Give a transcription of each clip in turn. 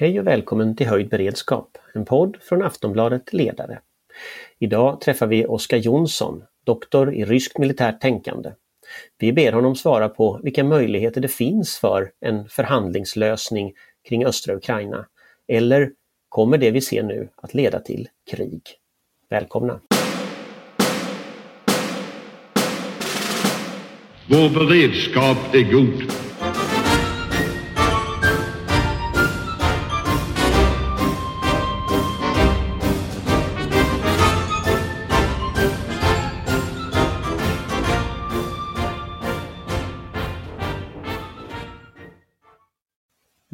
Hej och välkommen till Höjd beredskap, en podd från Aftonbladet Ledare. Idag träffar vi Oskar Jonsson, doktor i ryskt militärt tänkande. Vi ber honom svara på vilka möjligheter det finns för en förhandlingslösning kring östra Ukraina. Eller kommer det vi ser nu att leda till krig? Välkomna! Vår beredskap är god.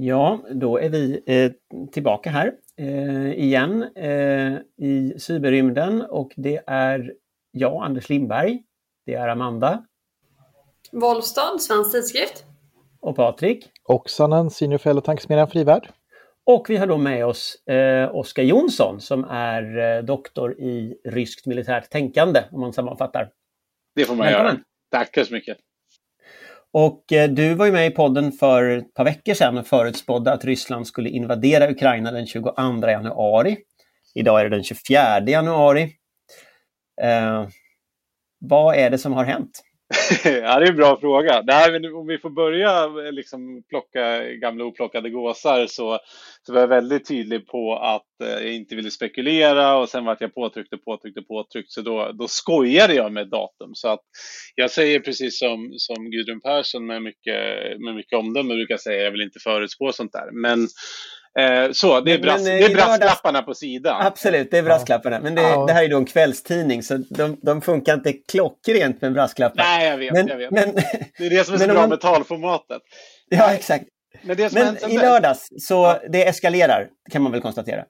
Ja, då är vi eh, tillbaka här eh, igen eh, i cyberrymden och det är jag, Anders Lindberg. Det är Amanda. Wollstad, Svensk Tidskrift. Och Patrik. Oksanen, Senior Fellow Tankesmedjan Frivärd. Och vi har då med oss eh, Oskar Jonsson som är eh, doktor i ryskt militärt tänkande, om man sammanfattar. Det får man Välkommen. göra. Tackar så mycket. Och eh, du var ju med i podden för ett par veckor sedan och förutspådde att Ryssland skulle invadera Ukraina den 22 januari. Idag är det den 24 januari. Eh, vad är det som har hänt? Ja, det är en bra fråga. Nej, men om vi får börja eh, liksom plocka gamla oplockade gåsar så, så var jag väldigt tydlig på att eh, jag inte ville spekulera och sen vart jag påtryckt och påtryckt och påtryckt. Så då, då skojade jag med datum. Så att jag säger precis som, som Gudrun Persson med mycket, med mycket omdöme brukar säga, jag vill inte förutspå sånt där. Men Eh, så, det är, Men- brass, men, eh, det är lördags- brasklapparna på sidan. Absolut, det är brasklapparna. Men det, Ja. det här är då en kvällstidning så de, de funkar inte klockrent med brasklappar. Nej, jag vet. men, jag vet. men, det är det som är så bra man- med talformatet. ja, exakt. Men i lördags, så det eskalerar kan man väl konstatera.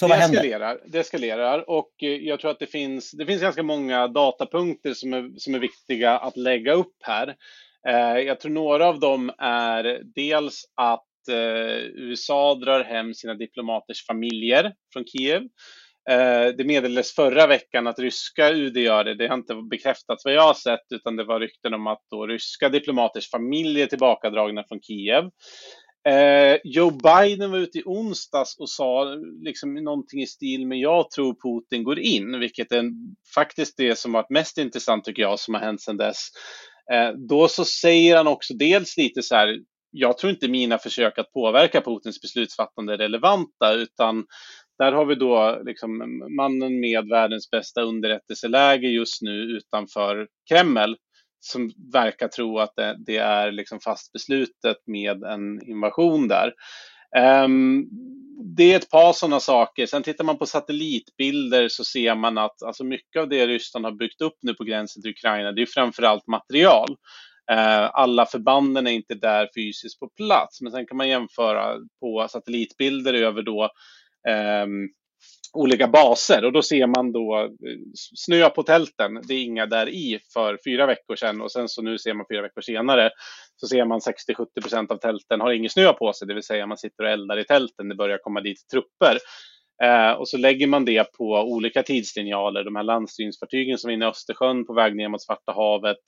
Så vad det händer? eskalerar, det eskalerar och eh, jag tror att det finns, det finns ganska många datapunkter som är, som är viktiga att lägga upp här. Eh, jag tror några av dem är dels att eh, USA drar hem sina diplomaters familjer från Kiev. Eh, det meddelades förra veckan att ryska UD gör det. Det har inte bekräftats vad jag har sett, utan det var rykten om att då ryska diplomaters familjer är tillbakadragna från Kiev. Eh, Joe Biden var ute i onsdags och sa liksom någonting i stil med jag tror Putin går in, vilket är faktiskt det som varit mest intressant tycker jag som har hänt sedan dess. Eh, då så säger han också dels lite så här, jag tror inte mina försök att påverka Putins beslutsfattande är relevanta, utan där har vi då liksom mannen med världens bästa underrättelseläge just nu utanför Kreml som verkar tro att det, det är liksom fast beslutet med en invasion där. Ehm, det är ett par sådana saker. Sen tittar man på satellitbilder så ser man att alltså mycket av det Ryssland har byggt upp nu på gränsen till Ukraina, det är framförallt material. Eh, alla förbanden är inte där fysiskt på plats, men sen kan man jämföra på satellitbilder över då ehm, olika baser och då ser man då eh, snö på tälten. Det är inga där i för fyra veckor sedan och sen så nu ser man fyra veckor senare så ser man 60-70 procent av tälten har ingen snö på sig, det vill säga man sitter och eldar i tälten. Det börjar komma dit trupper. Eh, och så lägger man det på olika tidslinjaler. De här landstyrningsfartygen som är inne i Östersjön på väg ner mot Svarta havet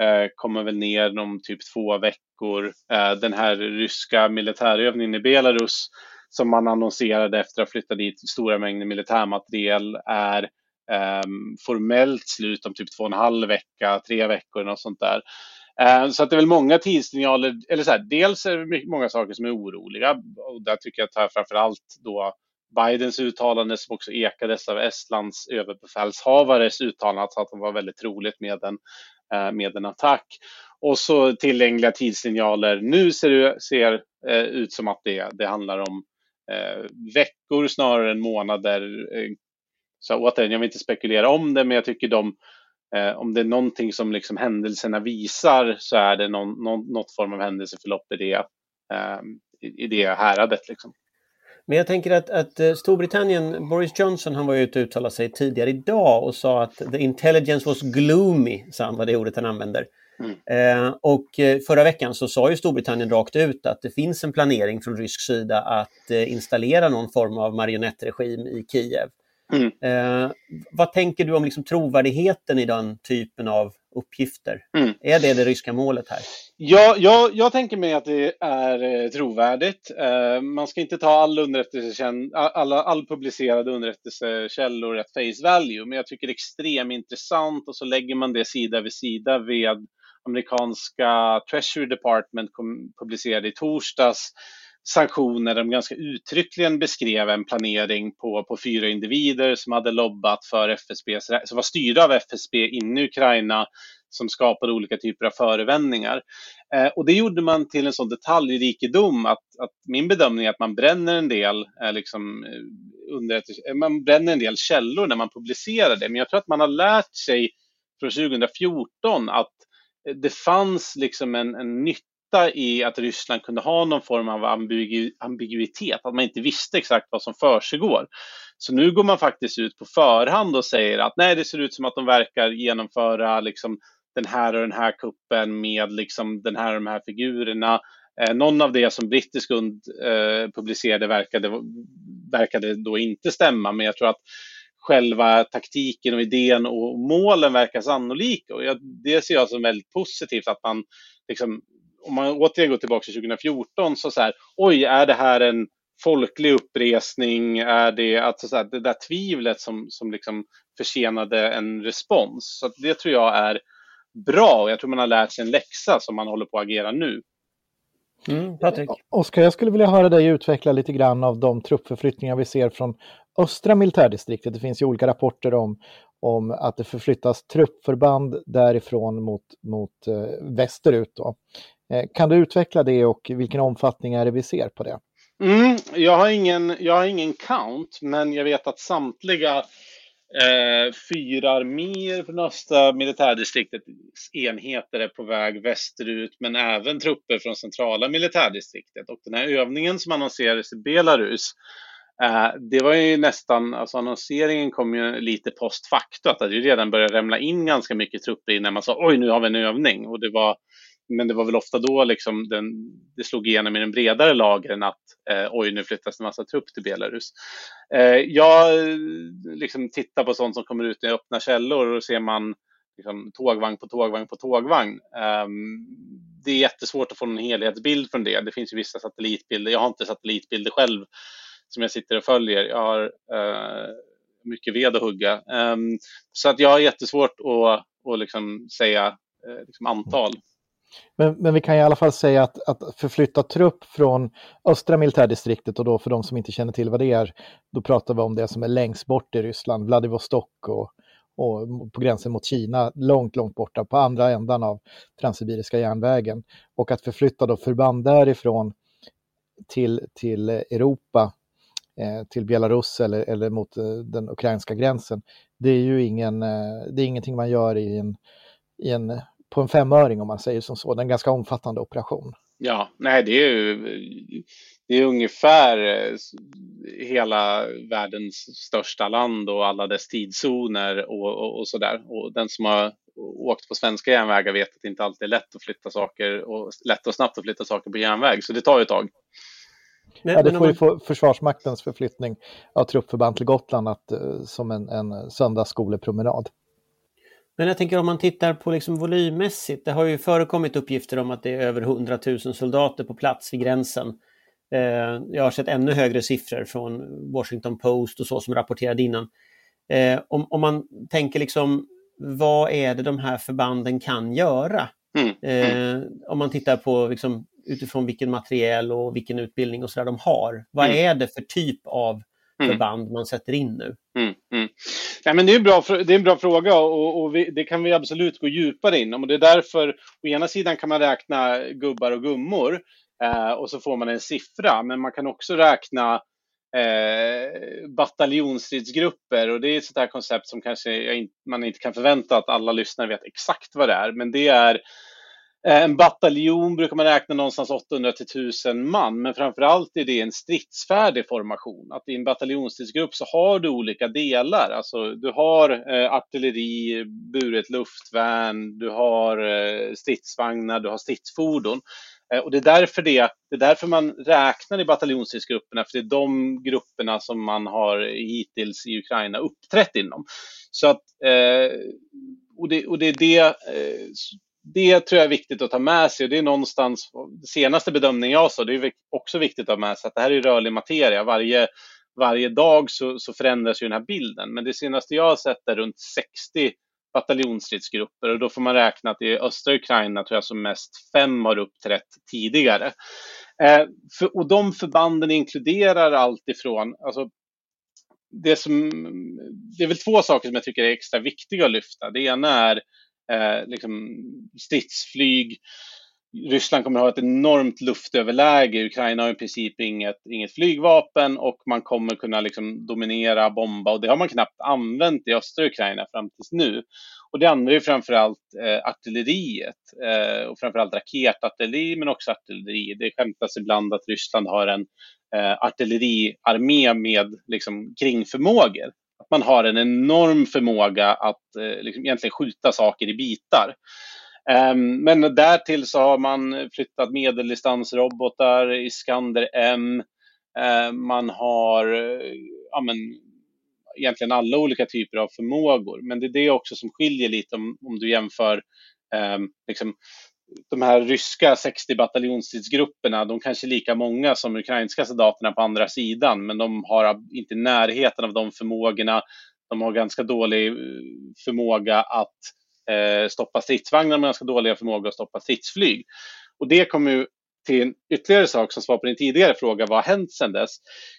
Eh, kommer väl ner om typ två veckor. Eh, den här ryska militärövningen i Belarus som man annonserade efter att ha flyttat dit stora mängder militärmateriel är ehm, formellt slut om typ två och en halv vecka, tre veckor, något sånt där. Eh, så att det är väl många tidssignaler, eller så här, dels är det många saker som är oroliga och där tycker jag att här framför allt då Bidens uttalande som också ekades av Estlands överbefälhavares uttalande alltså att det var väldigt troligt med en, Eh, med en attack. Och så tillgängliga tidssignaler. Nu ser det ser, eh, ut som att det, det handlar om eh, veckor snarare än månader. Eh, så återigen, jag vill inte spekulera om det, men jag tycker de, eh, om det är någonting som liksom händelserna visar så är det någon, någon, något form av händelseförlopp i det, eh, i, i det häradet. Liksom. Men jag tänker att, att eh, Storbritannien, Boris Johnson, han var ju ute och uttalade sig tidigare idag och sa att the intelligence was gloomy, sa han var det ordet han använder. Mm. Eh, och eh, förra veckan så sa ju Storbritannien rakt ut att det finns en planering från rysk sida att eh, installera någon form av marionettregim i Kiev. Mm. Eh, vad tänker du om liksom trovärdigheten i den typen av uppgifter. Mm. Är det det ryska målet här? Ja, jag, jag tänker mig att det är eh, trovärdigt. Eh, man ska inte ta all, alla, all publicerade underrättelsekällor at face value, men jag tycker det är extremt intressant och så lägger man det sida vid sida med amerikanska Treasury Department publicerade i torsdags sanktioner där de ganska uttryckligen beskrev en planering på, på fyra individer som hade lobbat för FSB, som var styrda av FSB inne i Ukraina som skapade olika typer av förevändningar. Eh, och det gjorde man till en sån detaljrikedom att, att min bedömning är att man bränner en del eh, liksom, eh, under, eh, man bränner en del källor när man publicerar det. Men jag tror att man har lärt sig från 2014 att eh, det fanns liksom en, en nytta i att Ryssland kunde ha någon form av ambigu ambiguitet, att man inte visste exakt vad som försiggår. Så nu går man faktiskt ut på förhand och säger att nej, det ser ut som att de verkar genomföra liksom den här och den här kuppen med liksom den här och de här figurerna. Eh, någon av det som brittisk und eh, publicerade verkade, verkade då inte stämma, men jag tror att själva taktiken och idén och målen verkar sannolika. Och jag, det ser jag som väldigt positivt att man, liksom, om man återigen går tillbaka till 2014, så så här, oj, är det här en folklig uppresning? Är det alltså så här, det där tvivlet som, som liksom försenade en respons? Så det tror jag är bra och jag tror man har lärt sig en läxa som man håller på att agera nu. Mm, Patrik? Oskar, jag skulle vilja höra dig utveckla lite grann av de truppförflyttningar vi ser från östra militärdistriktet. Det finns ju olika rapporter om, om att det förflyttas truppförband därifrån mot, mot eh, västerut. Då. Eh, kan du utveckla det och vilken omfattning är det vi ser på det? Mm, jag, har ingen, jag har ingen count, men jag vet att samtliga Eh, fyra arméer från östra militärdistriktets enheter är på väg västerut, men även trupper från centrala militärdistriktet. Och den här övningen som annonserades i Belarus, eh, det var ju nästan, alltså annonseringen kom ju lite post facto, att det redan började rämna in ganska mycket trupper innan man sa oj, nu har vi en övning. Och det var men det var väl ofta då liksom den, det slog igenom i den bredare lagren att eh, oj, nu flyttas en massa trupp till Belarus. Eh, jag liksom tittar på sånt som kommer ut i öppna källor och då ser man liksom, tågvagn på tågvagn på tågvagn. Eh, det är jättesvårt att få en helhetsbild från det. Det finns ju vissa satellitbilder. Jag har inte satellitbilder själv som jag sitter och följer. Jag har eh, mycket ved att hugga. Ehm, så att jag har jättesvårt att, att liksom säga eh, liksom antal. Men, men, vi kan i alla fall säga att, att förflytta trupp från östra militärdistriktet och då för de som inte känner till vad det är, då pratar vi om det som är längst bort i Ryssland, Vladivostok och, och på gränsen mot Kina, långt, långt borta på andra ändan av Transsibiriska järnvägen. Och att förflytta då förband därifrån till, till Europa, eh, till Belarus eller, eller mot eh, den ukrainska gränsen, det är ju ingen, eh, det är ingenting man gör i en, i en på en femöring om man säger som så. Det är en ganska omfattande operation. Ja, nej det är ju det är ungefär eh, hela världens största land och alla dess tidszoner och, och, och sådär. Och den som har åkt på svenska järnvägar vet att det inte alltid är lätt att flytta saker och lätt och snabbt att flytta saker på järnväg, så det tar ju ett tag. Men, ja, det får ju man... Försvarsmaktens förflyttning av truppförband till Gotland att, eh, som en, en söndagsskolepromenad. Men jag tänker om man tittar på liksom volymmässigt, det har ju förekommit uppgifter om att det är över 100 000 soldater på plats vid gränsen. Eh, jag har sett ännu högre siffror från Washington Post och så som rapporterade innan. Eh, om, om man tänker liksom, vad är det de här förbanden kan göra? Mm. Eh, om man tittar på liksom, utifrån vilken materiel och vilken utbildning och så de har. Vad mm. är det för typ av mm. förband man sätter in nu? Mm, mm. Ja, men det, är en bra, det är en bra fråga och, och vi, det kan vi absolut gå djupare inom. Och det är därför, å ena sidan kan man räkna gubbar och gummor eh, och så får man en siffra, men man kan också räkna eh, bataljonsstridsgrupper och det är ett sånt här koncept som kanske man inte kan förvänta att alla lyssnare vet exakt vad det är, men det är Eh, en bataljon brukar man räkna någonstans 800 till 1000 man, men framför allt är det en stridsfärdig formation. Att i en bataljonsstridsgrupp så har du olika delar. Alltså, du har eh, artilleri, buret luftvärn, du har eh, stridsvagnar, du har stridsfordon. Eh, och det är, därför det, det är därför man räknar i bataljonsstridsgrupperna, för det är de grupperna som man har hittills i Ukraina uppträtt inom. Så att eh, och det, och det är det, eh, det tror jag är viktigt att ta med sig. Det är någonstans, senaste bedömningen jag sa, det är också viktigt att ha med sig att det här är rörlig materia. Varje, varje dag så, så förändras ju den här bilden. Men det senaste jag har sett är runt 60 bataljonsstridsgrupper och då får man räkna att i östra Ukraina tror jag som mest fem har uppträtt tidigare. Eh, för, och de förbanden inkluderar allt ifrån, alltså, det, som, det är väl två saker som jag tycker är extra viktiga att lyfta. Det ena är eh, liksom stridsflyg, Ryssland kommer att ha ett enormt luftöverläge. Ukraina har i princip inget, inget flygvapen och man kommer kunna liksom dominera, bomba och det har man knappt använt i östra Ukraina fram tills nu. Och det andra är framförallt eh, artilleriet eh, och framförallt raketartilleri men också artilleri. Det skämtas ibland att Ryssland har en eh, artilleriarmé med liksom, kringförmågor. Att man har en enorm förmåga att eh, liksom, egentligen skjuta saker i bitar. Ehm, men därtill så har man flyttat medeldistansrobotar, Iskander M. Eh, man har eh, ja, men, egentligen alla olika typer av förmågor. Men det är det också som skiljer lite om, om du jämför eh, liksom, de här ryska 60 bataljonsstridsgrupperna, de kanske är lika många som ukrainska soldaterna på andra sidan, men de har inte närheten av de förmågorna. De har ganska dålig eh, förmåga att eh, stoppa stridsvagnar men ganska dåliga förmåga att stoppa stridsflyg. Och det kommer ju till en ytterligare sak som svar på din tidigare fråga, vad har hänt sedan dess?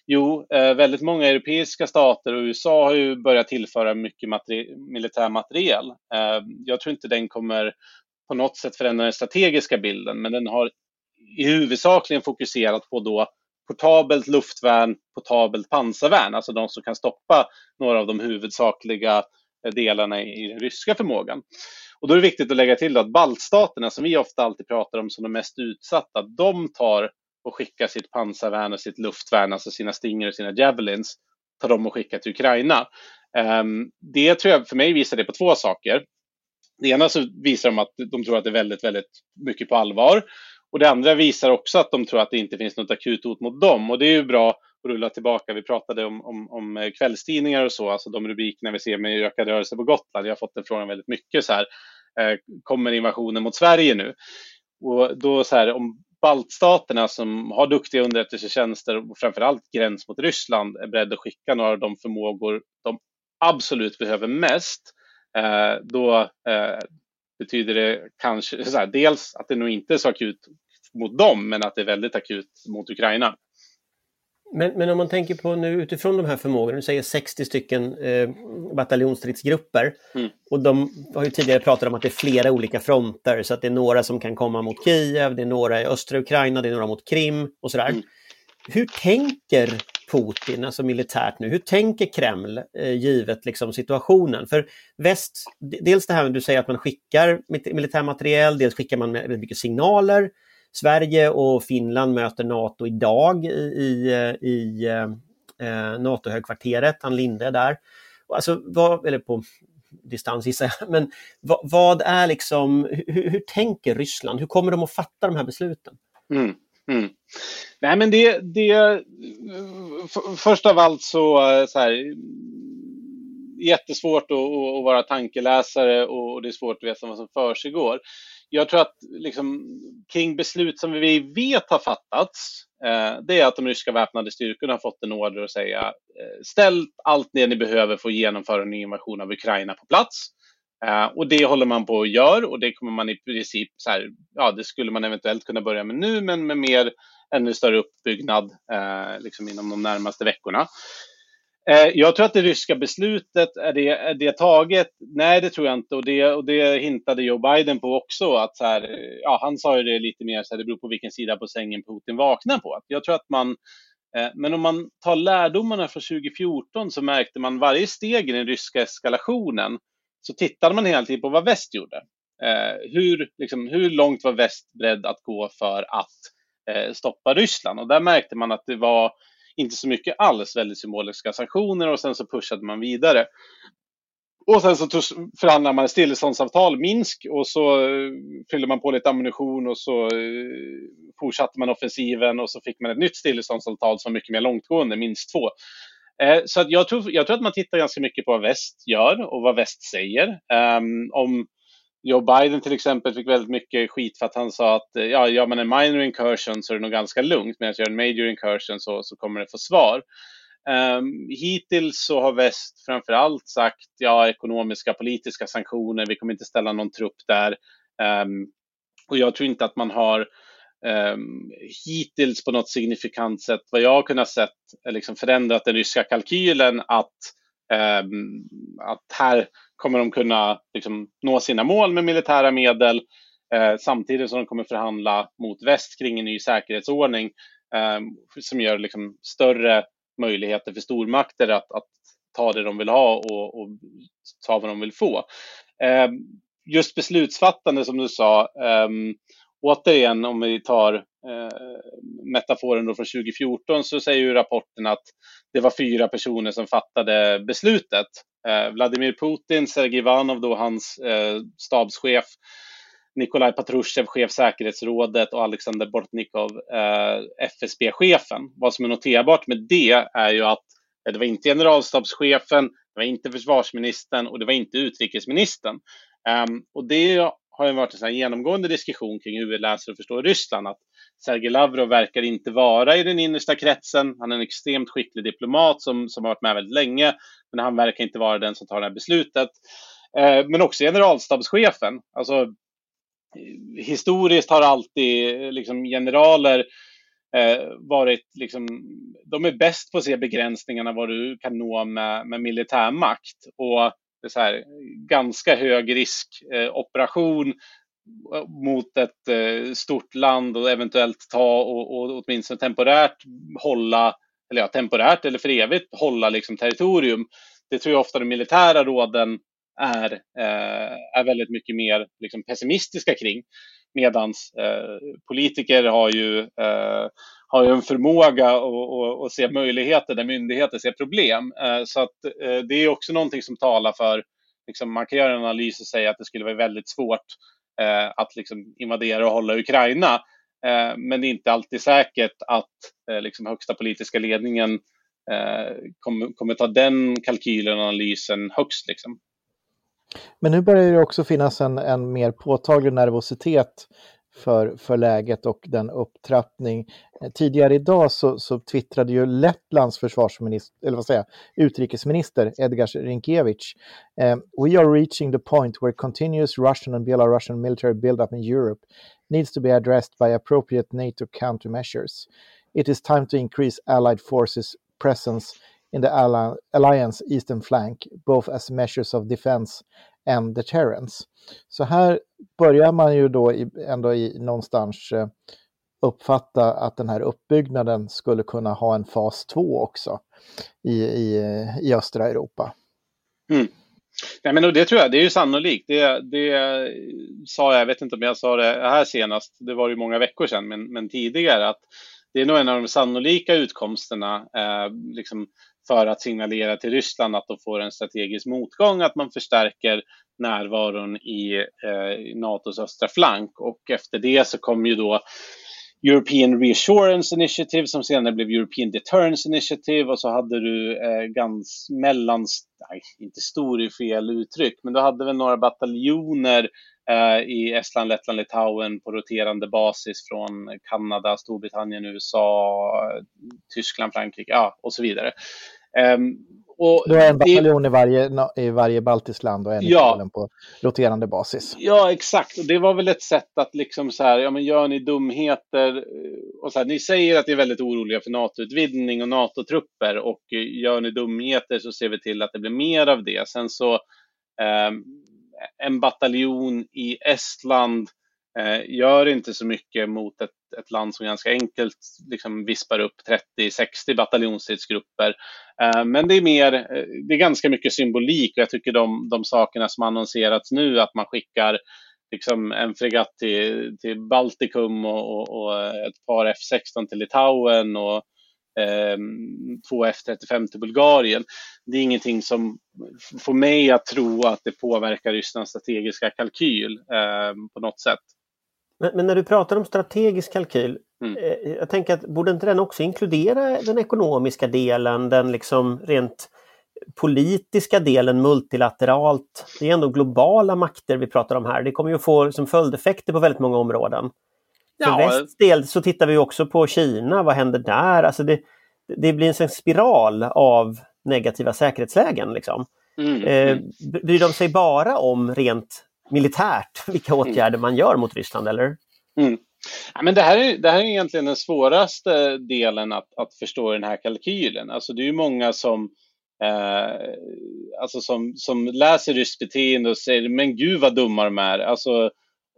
Jo, eh, väldigt många europeiska stater och USA har ju börjat tillföra mycket materi militär materiel. Eh, jag tror inte den kommer på något sätt förändra den strategiska bilden, men den har i huvudsakligen fokuserat på då portabelt luftvärn, portabelt pansarvärn, alltså de som kan stoppa några av de huvudsakliga eh, delarna i den ryska förmågan. Och då är det viktigt att lägga till att baltstaterna, som vi ofta alltid pratar om som de mest utsatta, de tar och skickar sitt pansarvärn och sitt luftvärn, alltså sina Stinger och sina Javelins, tar de och skickar till Ukraina. Ehm, det tror jag, för mig visar det på två saker. Det ena så visar de att de tror att det är väldigt, väldigt mycket på allvar. Och det andra visar också att de tror att det inte finns något akut hot mot dem. Och det är ju bra rulla tillbaka. Vi pratade om, om, om eh, kvällstidningar och så, alltså de rubrikerna vi ser med ökad rörelse på Gotland. Jag har fått den frågan väldigt mycket så här. Eh, kommer invasionen mot Sverige nu? Och då så här, om baltstaterna som har duktiga underrättelsetjänster och framförallt gräns mot Ryssland är beredda att skicka några av de förmågor de absolut behöver mest, då betyder det kanske här, dels att det nog inte är så akut mot dem, men att det är väldigt akut mot Ukraina. Men, men om man tänker på nu utifrån de här förmågorna, du säger 60 stycken eh, bataljonsstridsgrupper. Mm. Och de har ju tidigare pratat om att det är flera olika fronter, så att det är några som kan komma mot Kiev, det är några i östra Ukraina, det är några mot Krim och sådär. Mm. Hur tänker Putin, alltså militärt nu, hur tänker Kreml eh, givet liksom, situationen? För väst, dels det här med du säger att man skickar militär materiel, dels skickar man väldigt mycket signaler. Sverige och Finland möter NATO idag i, i, eh, i eh, eh NATO-högkvarteret, Ann Linde där. Alltså, vad, eller på distans gissar jag, men vad, vad är liksom, hur, hur, tänker Ryssland? Hur kommer de att fatta de här besluten? Mm, mm. Nej men det, det först av allt så, eh, så här, jättesvårt att, att, vara tankeläsare och det är svårt att veta vad som försiggår jag tror att liksom, kring beslut som vi vet har fattats, eh, det är att de ryska väpnade styrkorna har fått en order att säga eh, ställ allt det ni behöver för att genomföra en invasion av Ukraina på plats. Eh, och det håller man på och gör och det kommer man i princip, så här, ja det skulle man eventuellt kunna börja med nu men med mer, ännu större uppbyggnad eh, liksom inom de närmaste veckorna. Eh, jag tror att det ryska beslutet, är det, är det taget? Nej, det tror jag inte. Och det, och det hintade Joe Biden på också. Att så här, ja, han sa ju det lite mer så här, det beror på vilken sida på sängen Putin vaknar på. Jag tror att man, eh, men om man tar lärdomarna från 2014 så märkte man varje steg i den ryska eskalationen så tittade man hela tiden på vad väst gjorde. Eh, hur, liksom, hur långt var väst beredd att gå för att eh, stoppa Ryssland? Och där märkte man att det var inte så mycket alls, väldigt symboliska sanktioner och sen så pushade man vidare. Och sen så förhandlade man ett stilleståndsavtal, Minsk, och så eh, fyllde man på lite ammunition och så eh, fortsatte man offensiven och så fick man ett nytt stilleståndsavtal som var mycket mer långtgående, minst två. Eh, så att jag, tror, jag tror att man tittar ganska mycket på vad väst gör och vad väst säger. Um, om Joe Biden till exempel fick väldigt mycket skit för att han sa att eh, ja, gör man en minor incursion så är det nog ganska lugnt, medan gör en major incursion så, så kommer det få svar. Um, hittills så har väst framför allt sagt ja, ekonomiska, politiska sanktioner, vi kommer inte ställa någon trupp där. Um, och jag tror inte att man har um, hittills på något signifikant sätt, vad jag har kunnat sett, liksom förändrat den ryska kalkylen att, um, att här kommer de kunna liksom, nå sina mål med militära medel eh, samtidigt som de kommer förhandla mot väst kring en ny säkerhetsordning eh, som gör liksom, större möjligheter för stormakter att, att ta det de vill ha och, och ta vad de vill få. Ehm, just beslutsfattande som du sa, återigen, om vi tar eh, metaforen då från 2014 så säger ju rapporten att det var fyra personer som fattade beslutet. Eh, Vladimir Putin, Sergej Ivanov, då hans eh, stabschef, Nikolaj Patrushev, chef säkerhetsrådet och Alexander Bortnikov, eh, FSB-chefen. Vad som är noterbart med det är ju att eh, det var inte generalstabschefen, det var inte försvarsministern och det var inte utrikesministern. Um, och det har ju varit en sån genomgående diskussion kring hur vi läser och förstår Ryssland. Att Sergej Lavrov verkar inte vara i den innersta kretsen. Han är en extremt skicklig diplomat som, som har varit med väldigt länge, men han verkar inte vara den som tar det här beslutet. Eh, men också generalstabschefen. Alltså, historiskt har alltid liksom, generaler eh, varit liksom, de är bäst på att se begränsningarna vad du kan nå med, med militärmakt. Och så här, ganska hög riskoperation eh, eh, mot ett eh, stort land och eventuellt ta och, och åtminstone temporärt hålla, eller ja, temporärt eller för evigt hålla liksom territorium. Det tror jag ofta de militära råden är, eh, är väldigt mycket mer liksom, pessimistiska kring. Medan eh, politiker har ju, eh, har ju en förmåga att, att, se möjligheter där myndigheter ser problem. Eh, så att eh, det är också någonting som talar för, liksom, man kan göra en analys och säga att det skulle vara väldigt svårt eh, att liksom invadera och hålla Ukraina. Eh, men det är inte alltid säkert att eh, liksom, högsta politiska ledningen eh, kommer, kommer ta den kalkylen och analysen högst. Liksom. Men nu börjar det också finnas en, en mer påtaglig nervositet för, för läget och den upptrappning. Tidigare idag så, så twittrade ju Lettlands försvarsminister, eller vad säger utrikesminister Edgars Rinkiewicz. Eh, We are reaching the point where continuous Russian and Belarusian military buildup in Europe needs to be addressed by appropriate NATO countermeasures. It is time to increase allied forces presence in the alliance eastern flank, both as measures of defense and deterrence. Så här börjar man ju då ändå i, någonstans eh, uppfatta att den här uppbyggnaden skulle kunna ha en fas 2 också i, i, i östra Europa. Mm. Nej, men det tror jag, det är ju sannolikt. Det, det sa jag, jag vet inte om jag sa det här senast, det var ju många veckor sedan, men, men tidigare, att det är nog en av de sannolika utkomsterna eh, liksom för att signalera till Ryssland att de får en strategisk motgång, att man förstärker närvaron i eh, Natos östra flank. Och efter det så kom ju då European Reassurance Initiative som senare blev European Deterrence Initiative och så hade du eh, gans mellan, nej, inte stor i fel uttryck, men du hade väl några bataljoner i Estland, Lettland, Litauen på roterande basis från Kanada, Storbritannien, USA, Tyskland, Frankrike ja, och så vidare. Um, och du har en bataljon det, i, varje, i varje baltiskt land och en i ja, Polen på roterande basis. Ja, exakt. Och det var väl ett sätt att liksom så här, ja men gör ni dumheter och så här, ni säger att ni är väldigt oroliga för NATO-utvidgning och NATO-trupper och gör ni dumheter så ser vi till att det blir mer av det. Sen så um, Eh, en bataljon i Estland eh, gör inte så mycket mot ett, ett land som ganska enkelt liksom vispar upp 30-60 bataljonsstridsgrupper. Eh, men det är, mer, eh, det är ganska mycket symbolik och jag tycker de, de sakerna som annonserats nu, att man skickar liksom en fregatt till, till Baltikum och, och, och ett par F16 till Litauen och två F35 till Bulgarien. Det är ingenting som får mig att tro att det påverkar Rysslands strategiska kalkyl eh, på något sätt. Men, men, när du pratar om strategisk kalkyl, Mm. Eh, jag tänker att borde inte den också inkludera den ekonomiska delen, den liksom rent politiska delen multilateralt. Det är ändå globala makter vi pratar om här. Det kommer ju att få som följdeffekter på väldigt många områden. För västs del så tittar vi också på Kina, vad händer där? Alltså det, det blir en spiral av negativa säkerhetslägen. Liksom. Mm. Eh, bryr de sig bara om rent militärt vilka mm. åtgärder man gör mot Ryssland eller? Mm. Ja, men det, här är, det här är egentligen den svåraste delen att, att förstå den här kalkylen. Alltså det är många som, eh, alltså som, som läser ryskt beteende och säger men gud vad dumma de är. Alltså,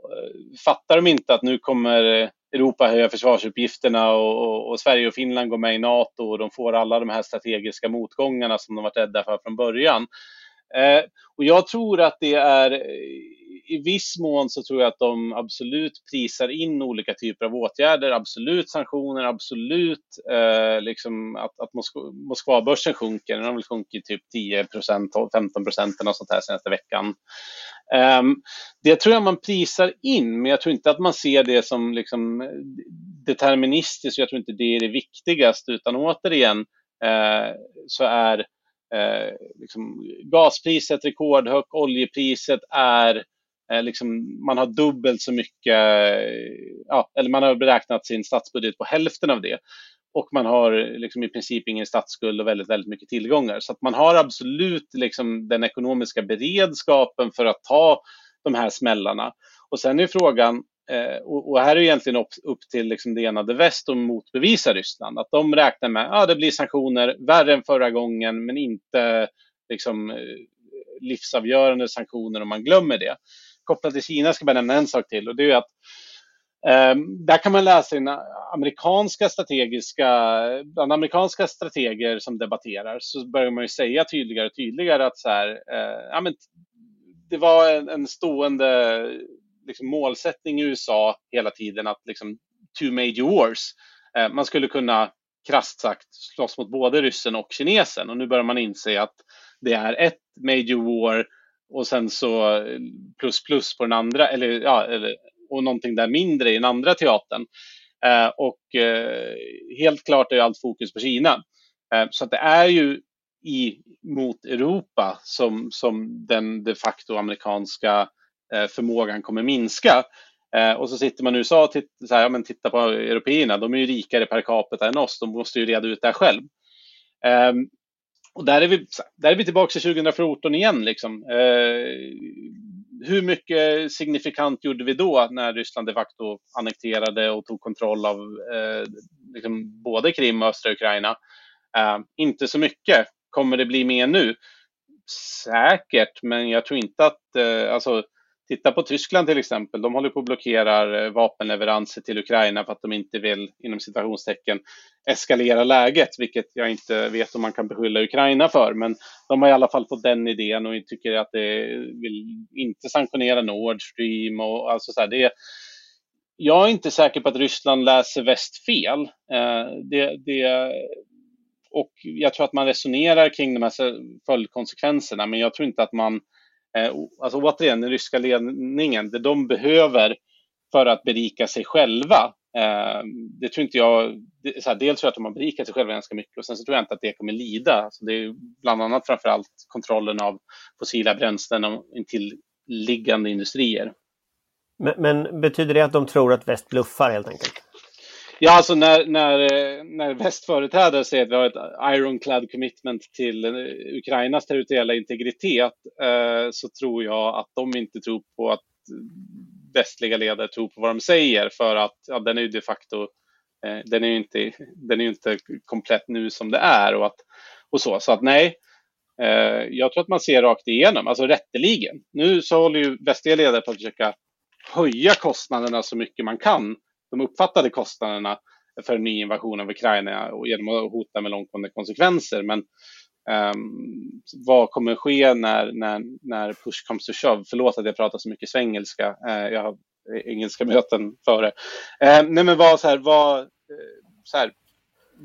Eh, fattar de inte att nu kommer Europa höja försvarsuppgifterna och, och, och, Sverige och Finland går med i NATO och de får alla de här strategiska motgångarna som de varit rädda för från början. Eh, och jag tror att det är eh, i viss mån så tror jag att de absolut prisar in olika typer av åtgärder, absolut sanktioner, absolut eh, liksom att, att Moskvabörsen sjunker. Den har väl sjunkit typ 10 procent, 15 procent eller sånt här senaste veckan. Um, det tror jag man prisar in, men jag tror inte att man ser det som liksom eh, deterministiskt. Jag tror inte det är det viktigaste, utan återigen eh, så är eh, liksom gaspriset rekordhögt, oljepriset är Eh, liksom, man har dubbelt så mycket, ja, eller man har beräknat sin statsbudget på hälften av det. Och man har liksom i princip ingen statsskuld och väldigt, väldigt mycket tillgångar. Så att man har absolut liksom den ekonomiska beredskapen för att ta de här smällarna. Och sen är frågan, Eh, och, och här är egentligen upp, upp till liksom det enade väst att motbevisa Ryssland. Att de räknar med att ja, det blir sanktioner värre än förra gången, men inte liksom, eh, livsavgörande sanktioner om man glömmer det kopplat till Kina ska jag bara nämna en sak till och det är att Um, där kan man läsa in amerikanska strategiska, bland amerikanska strateger som debatterar så börjar man ju säga tydligare och tydligare att så här, uh, ja, men det var en, en stående liksom, målsättning i USA hela tiden att liksom, two major wars. Eh, man skulle kunna krasst sagt slåss mot både ryssen och kinesen och nu börjar man inse att det är ett major war och sen så eh, plus plus på den andra, eller, ja, eller, och någonting där mindre i den andra teatern. Eh, och helt klart är allt fokus på Kina. Så att det är ju i, mot Europa som, som den de facto amerikanska eh, Eh, förmågan kommer minska. Eh, och så sitter man i USA och titt, så här, ja, men tittar på européerna, de är ju rikare per capita än oss, de måste ju reda ut det här själv. Ehm, och där är vi, där är vi tillbaka till 2014 igen. Liksom. Eh, hur mycket signifikant gjorde vi då när Ryssland de facto annekterade och tog kontroll av eh, liksom både Krim och östra Ukraina? Eh, inte så mycket. Kommer det bli mer nu? Säkert, men jag tror inte att... Eh, alltså, Titta på Tyskland till exempel. De håller på att blockera eh, vapenleveranser till Ukraina för att de inte vill, inom citationstecken, eskalera läget, vilket jag inte vet om man kan beskylla Ukraina för. Men de har i alla fall fått den idén och tycker att det vill inte sanktionera Nord Stream och alltså så här, det jag är inte säker på att Ryssland läser väst fel. Eh, det, det, och jag tror att man resonerar kring de här följdkonsekvenserna, men jag tror inte att man Eh, alltså återigen, den ryska ledningen, det de behöver för att berika sig själva. Eh, det tror inte jag, så här, dels tror jag att de har berikat sig själva ganska mycket och sen så tror jag inte att det kommer lida. Alltså det är bland annat framför allt kontrollen av fossila bränslen och intilliggande industrier. Men, men, betyder det att de tror att väst bluffar helt enkelt? Ja, alltså när, när, eh, när västföreträdare säger att vi har ett ironclad commitment till eh, Ukrainas territoriella integritet eh, så tror jag att de inte tror på att västliga ledare tror på vad de säger för att ja, den är ju de facto eh, den är ju inte, den är inte komplett nu som det är och, att, och så. Så att nej, eh, jag tror att man ser rakt igenom, alltså rätteligen. Nu så håller ju västliga ledare på att försöka höja kostnaderna så mycket man kan de uppfattade kostnaderna för en ny invasion av Ukraina och genom att hota med långtgående konsekvenser. Men um, vad kommer ske när, när, när push comes to shove? Förlåt att jag pratar så mycket svengelska. Uh, jag har engelska möten före. Uh, nej men vad så här, vad, uh, så här,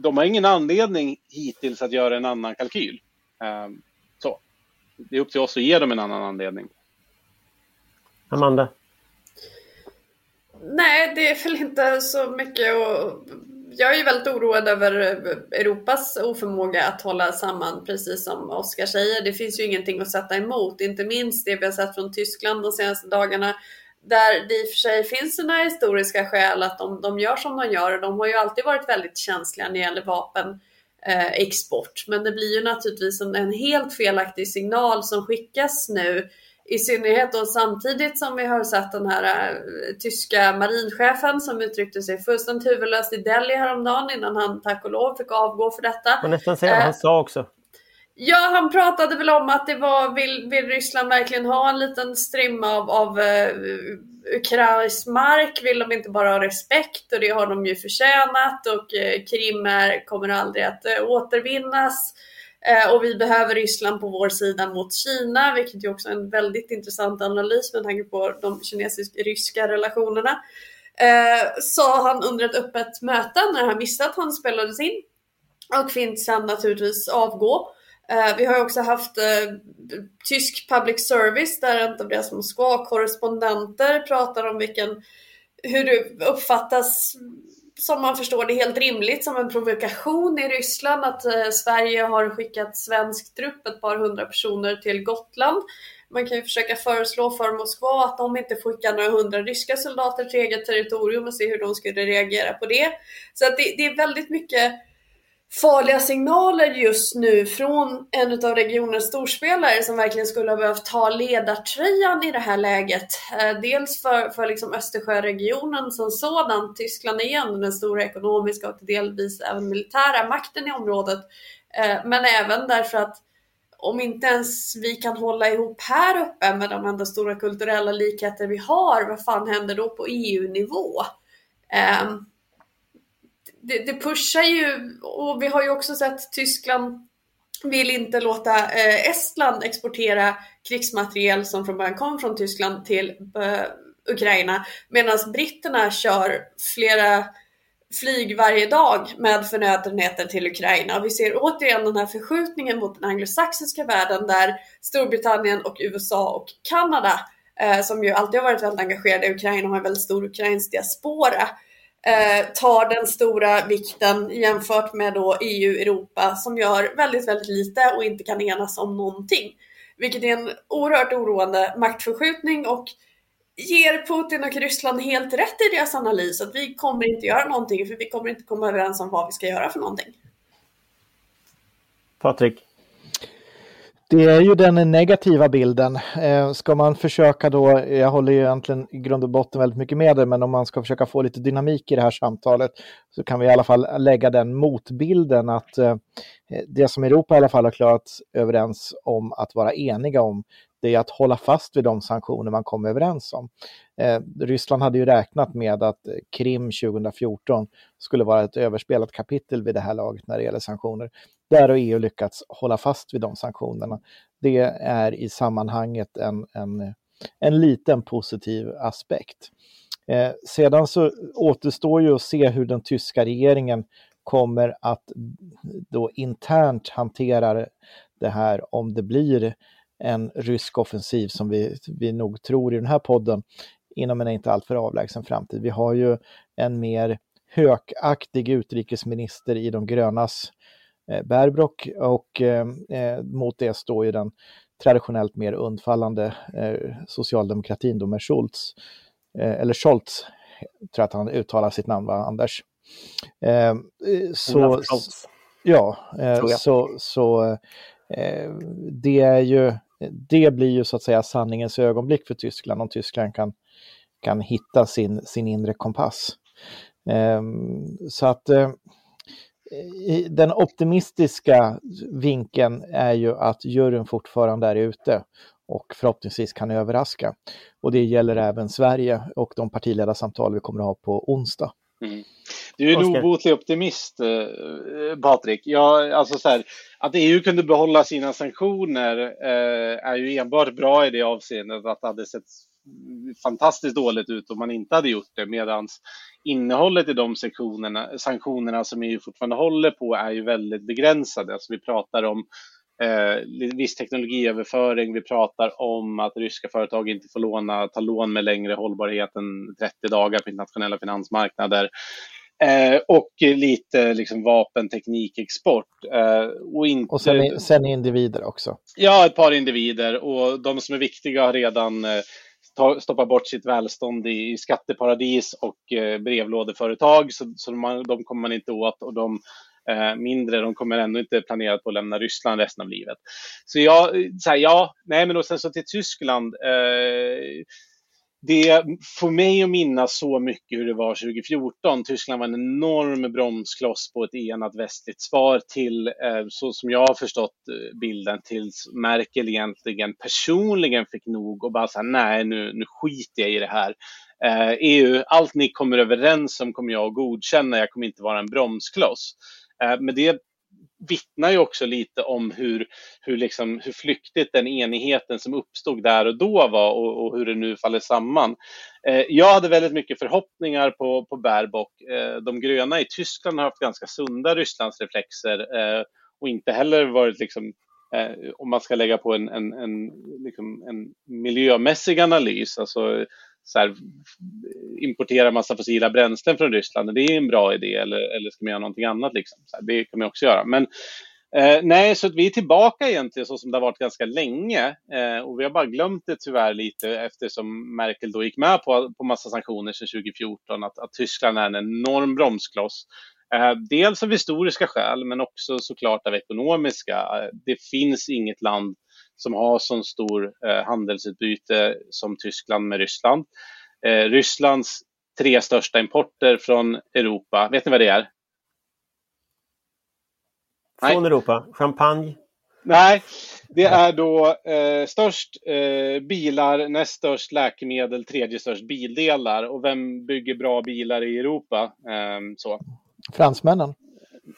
de har ingen anledning hittills att göra en annan kalkyl. Ehm, så. Det är upp till oss att ge dem en annan anledning. Amanda? Nej, det är väl inte så mycket och jag är ju väldigt oroad över Europas oförmåga att hålla samman, precis som Oskar säger. Det finns ju ingenting att sätta emot, inte minst det vi har sett från Tyskland de senaste dagarna där det i och för sig finns sina historiska skäl att de, de gör som de gör. De har ju alltid varit väldigt känsliga när det gäller vapenexport. Eh, Men det blir ju naturligtvis en, en, helt felaktig signal som skickas nu. I synnerhet då samtidigt som vi har sett den här uh, tyska marinchefen som uttryckte sig fullständigt huvudlöst i Delhi häromdagen innan han tack och lov fick avgå för detta. Man nästan säga vad han sa också. Ja, han pratade väl om att det var, vill, vill Ryssland verkligen ha en liten strimma av, av uh, ukrainsk mark? Vill de inte bara ha respekt? Och det har de ju förtjänat och uh, Krim är, kommer aldrig att uh, återvinnas. Eh, och vi behöver Ryssland på vår sida mot Kina, vilket ju också är en väldigt intressant analys med tanke på de kinesisk-ryska relationerna. Eh, sa han under ett öppet möte när han visste att han spelades in och fint sen naturligtvis avgå. Eh, vi har också haft eh, tysk public service där en av deras Moskva-korrespondenter pratar om vilken, hur det uppfattas, som man förstår det helt rimligt, som en provokation i Ryssland att eh, Sverige har skickat svensk trupp, ett par hundra personer, till Gotland. Man kan ju försöka föreslå för Moskva att de inte skickar några hundra ryska soldater till eget territorium och se hur de skulle reagera på det. Så att det, det är väldigt mycket farliga signaler just nu från en av regionens storspelare som verkligen skulle ha behövt ta ledartröjan i det här läget. Eh, dels för, för liksom Östersjöregionen som sådan. Tyskland igen, den stora ekonomiska och delvis även militära makten i området. Eh, men även därför att om inte ens vi kan hålla ihop här uppe med de enda stora kulturella likheter vi har, vad fan händer då på EU-nivå? Um, ehm, det, det pushar ju och vi har ju också sett Tyskland vill inte låta eh, Estland exportera krigsmateriel som från början kom från Tyskland till eh, Ukraina medan britterna kör flera flyg varje dag med förnödenheter till Ukraina. Och vi ser återigen den här förskjutningen mot den anglosaxiska världen där Storbritannien och USA och Kanada, eh, som ju alltid har varit väldigt engagerade i Ukraina, har en väldigt stor ukrainsk diaspora, eh, tar den stora vikten jämfört med då EU, Europa som gör väldigt, väldigt lite och inte kan enas om någonting. Vilket är en oerhört oroande maktförskjutning och ger Putin och Ryssland helt rätt i deras analys att vi kommer inte göra någonting för vi kommer inte komma överens om vad vi ska göra för någonting. Patrik? Det är ju den negativa bilden. Eh, ska man försöka då, jag håller ju egentligen i grund och botten väldigt mycket med det, men om man ska försöka få lite dynamik i det här samtalet så kan vi i alla fall lägga den motbilden att eh, det som Europa i alla fall har klarat överens om att vara eniga om, det är att hålla fast vid de sanktioner man kom överens om. Eh, Ryssland hade ju räknat med att Krim 2014 skulle vara ett överspelat kapitel vid det här laget när det gäller sanktioner. Där har EU lyckats hålla fast vid de sanktionerna. Det är i sammanhanget en, en, en liten positiv aspekt. Eh, sedan så återstår ju att se hur den tyska regeringen kommer att då internt hantera det här om det blir en rysk offensiv som vi, vi nog tror i den här podden inom en inte alltför avlägsen framtid. Vi har ju en mer hökaktig utrikesminister i de grönas eh, Baerbrock och eh, eh, mot det står ju den traditionellt mer undfallande eh, socialdemokratin då med Schultz, eh, eller Scholz, tror jag att han uttalar sitt namn, va, Anders? Eh, så, ja, så, så det är ju det blir ju så att säga sanningens ögonblick för Tyskland om Tyskland kan, kan hitta sin, sin inre kompass. Ehm, så att eh, den optimistiska vinkeln är ju att juryn fortfarande är ute och förhoppningsvis kan överraska. Och det gäller även Sverige och de partiledarsamtal vi kommer att ha på onsdag. Mm. Du är en obotlig optimist, eh, Patrik. Jag, alltså så här, att EU kunde behålla sina sanktioner eh, är ju enbart bra i det avseendet att det hade sett fantastiskt dåligt ut om man inte hade gjort det. Medan innehållet i de sanktionerna, sanktionerna som EU fortfarande håller på är ju väldigt begränsade. Alltså vi pratar om eh, viss teknologiöverföring. Vi pratar om att ryska företag inte får låna, ta lån med längre hållbarhet än 30 dagar på internationella finansmarknader. Eh, och lite liksom vapenteknikexport. Eh, och inte... och sen, sen individer också. Ja, ett par individer och de som är viktiga har redan eh, stoppat bort sitt välstånd i, i skatteparadis och eh, brevlådeföretag, så, så de, de kommer man inte åt. Och de eh, mindre, de kommer ändå inte planera på att lämna Ryssland resten av livet. Så jag, så här, ja, nej men och sen så till Tyskland. Eh, det får mig att minnas så mycket hur det var 2014. Tyskland var en enorm bromskloss på ett enat västligt svar till, eh, så som jag har förstått eh, bilden, tills Merkel egentligen personligen fick nog och bara sa nej, nu, nu skiter jag i det här. Eh, EU, allt ni kommer överens om kommer jag att godkänna, jag kommer inte vara en bromskloss. Men det vittnar ju också lite om hur, hur, liksom, hur flyktigt den enigheten som uppstod där och då var och, och hur det nu faller samman. Eh, jag hade väldigt mycket förhoppningar på, på Baerbock. Eh, de gröna i Tyskland har haft ganska sunda Rysslandsreflexer eh, och inte heller varit liksom eh, om man ska lägga på en, en, en, liksom en miljömässig analys, alltså så här, importera massa fossila bränslen från Ryssland, det är en bra idé eller, eller ska man göra någonting annat? Liksom? Så här, det kan man också göra. Men eh, nej, så att vi är tillbaka egentligen så som det har varit ganska länge eh, och vi har bara glömt det tyvärr lite eftersom Merkel då gick med på, på massa sanktioner sedan 2014, att, att Tyskland är en enorm bromskloss. Eh, dels av historiska skäl, men också såklart av ekonomiska. Eh, det finns inget land som har så stor eh, handelsutbyte som Tyskland med Ryssland. Eh, Rysslands tre största importer från Europa, vet ni vad det är? Från Nej. Europa? Champagne? Nej, det är då eh, störst eh, bilar, näst störst läkemedel, tredje störst bildelar. Och vem bygger bra bilar i Europa? Eh, så. Fransmännen?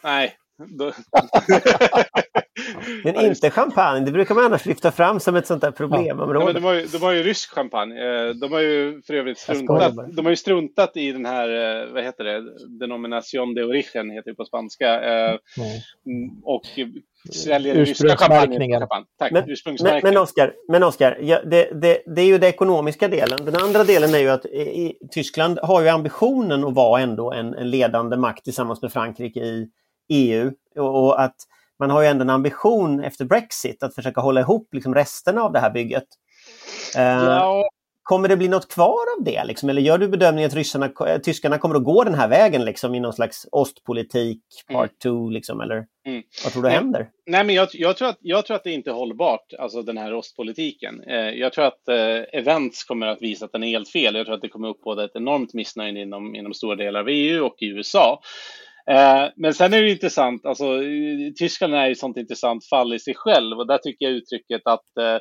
Nej, Men inte champagne, det brukar man annars lyfta fram som ett sånt där problemområde. Ja, de, har ju, de har ju rysk champagne. Eh, de har ju för övrigt struntat, de har ju struntat i den här, eh, vad heter det, denomination de origen heter det på spanska. Mm. Och säljer ryska champagne. Tack, men, men, men Oskar, men Oscar ja, det, det, det, är ju den ekonomiska delen. Den andra delen är ju att i, Tyskland har ju ambitionen att vara ändå en, en ledande makt tillsammans med Frankrike i EU och, att man har ju ändå en ambition efter Brexit att försöka hålla ihop liksom resterna av det här bygget. Eh, ja. Kommer det bli något kvar av det? Liksom? Eller gör du bedömningen att ryssarna, eh, tyskarna kommer att gå den här vägen liksom, i någon slags ostpolitik part 2? Mm. Liksom, eller mm. vad tror du händer? Nej, men jag, jag, tror att, jag tror att det inte är hållbart, alltså den här ostpolitiken. Eh, jag tror att eh, Events kommer att visa att den är helt fel. Jag tror att det kommer uppbåda ett enormt missnöje inom, inom stora delar av EU och i USA. Eh, men sen är det intressant, alltså Tyskland är ju ett sånt intressant fall i sig själv och där tycker jag uttrycket att eh,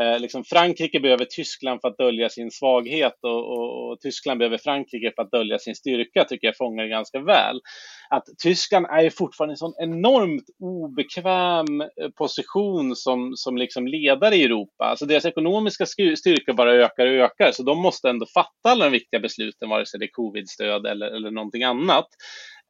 eh, liksom Frankrike behöver Tyskland för att dölja sin svaghet och, och, och, Tyskland behöver Frankrike för att dölja sin styrka tycker jag fångar ganska väl. Att Tyskland är ju fortfarande en sån enormt obekväm eh, position som, som liksom ledare i Europa. Alltså deras ekonomiska styrka bara ökar och ökar så de måste ändå fatta alla de viktiga besluten vare sig det är covid-stöd eller, eller någonting annat.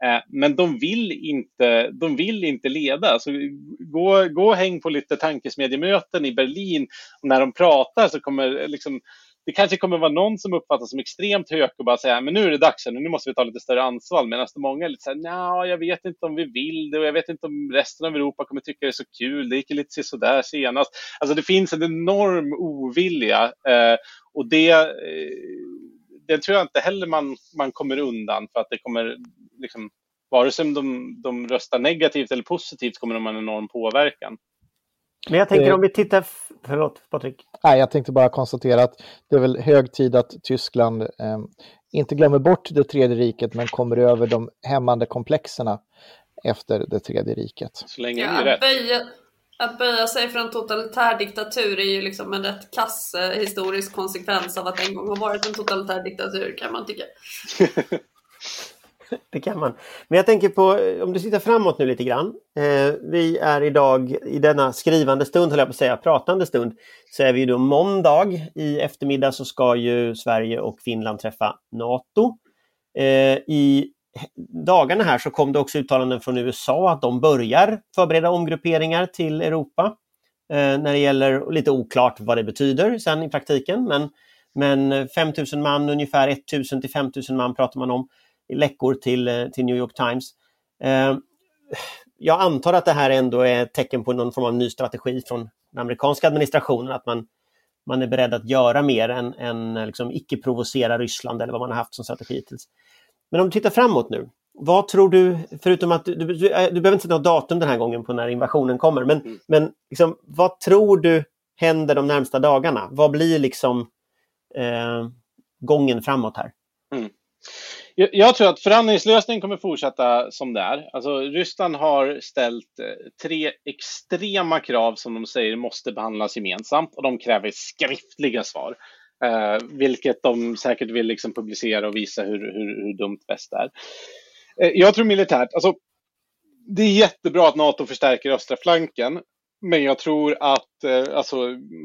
Eh, men de vill inte, de vill inte leda. Så gå, gå och häng på lite tankesmedjemöten i Berlin. Och när de pratar så kommer liksom, det kanske kommer vara någon som uppfattas som extremt hök och bara säga men nu är det dags, nu måste vi ta lite större ansvar. Medan många är lite så här, jag vet inte om vi vill det och jag vet inte om resten av Europa kommer tycka det är så kul. Det gick lite sådär senast. Alltså det finns en enorm ovilja eh, och det eh, det tror jag inte heller man, man kommer undan för att det kommer liksom, vare sig de, de röstar negativt eller positivt kommer de ha en enorm påverkan. Men jag tänker om vi tittar, förlåt Patrik. Nej, jag tänkte bara konstatera att det är väl hög tid att Tyskland eh, inte glömmer bort det tredje riket men kommer över de hämmande komplexerna efter det tredje riket. Så länge ja, det är rätt att böja sig för en totalitär diktatur är ju liksom en rätt kass eh, historisk konsekvens av att en gång ha varit en totalitär diktatur kan man tycka. det kan man. Men jag tänker på, eh, om du tittar framåt nu lite grann. Eh, vi är idag i denna skrivande stund, höll jag på att säga, pratande stund, så är vi då måndag. I eftermiddag så ska ju Sverige och Finland träffa NATO. Eh, I dagarna här så kom det också uttalanden från USA att de börjar förbereda omgrupperingar till Europa. Eh, när det gäller, lite oklart vad det betyder sen i praktiken, men, men 5000 man, ungefär 1000 till 5000 man pratar man om i läckor till, eh, till New York Times. Eh, jag antar att det här ändå är ett tecken på någon form av ny strategi från den amerikanska administrationen, att man, man är beredd att göra mer än, än liksom icke-provocera Ryssland eller vad man har haft som strategi hittills. Men om du tittar framåt nu, vad tror du, förutom att du, du, du, du behöver inte sätta något datum den här gången på när invasionen kommer, men, mm. men liksom, vad tror du händer de närmsta dagarna? Vad blir liksom eh, gången framåt här? Mm. Jag, jag, tror att förhandlingslösningen kommer fortsätta som det är. Alltså, Ryssland har ställt eh, tre extrema krav som de säger måste behandlas gemensamt och de kräver skriftliga svar. Eh, vilket de säkert vill liksom publicera och visa hur, hur, hur dumt väst är. Eh, jag tror militärt, alltså det är jättebra att NATO förstärker östra flanken. Men jag tror att, eh, alltså,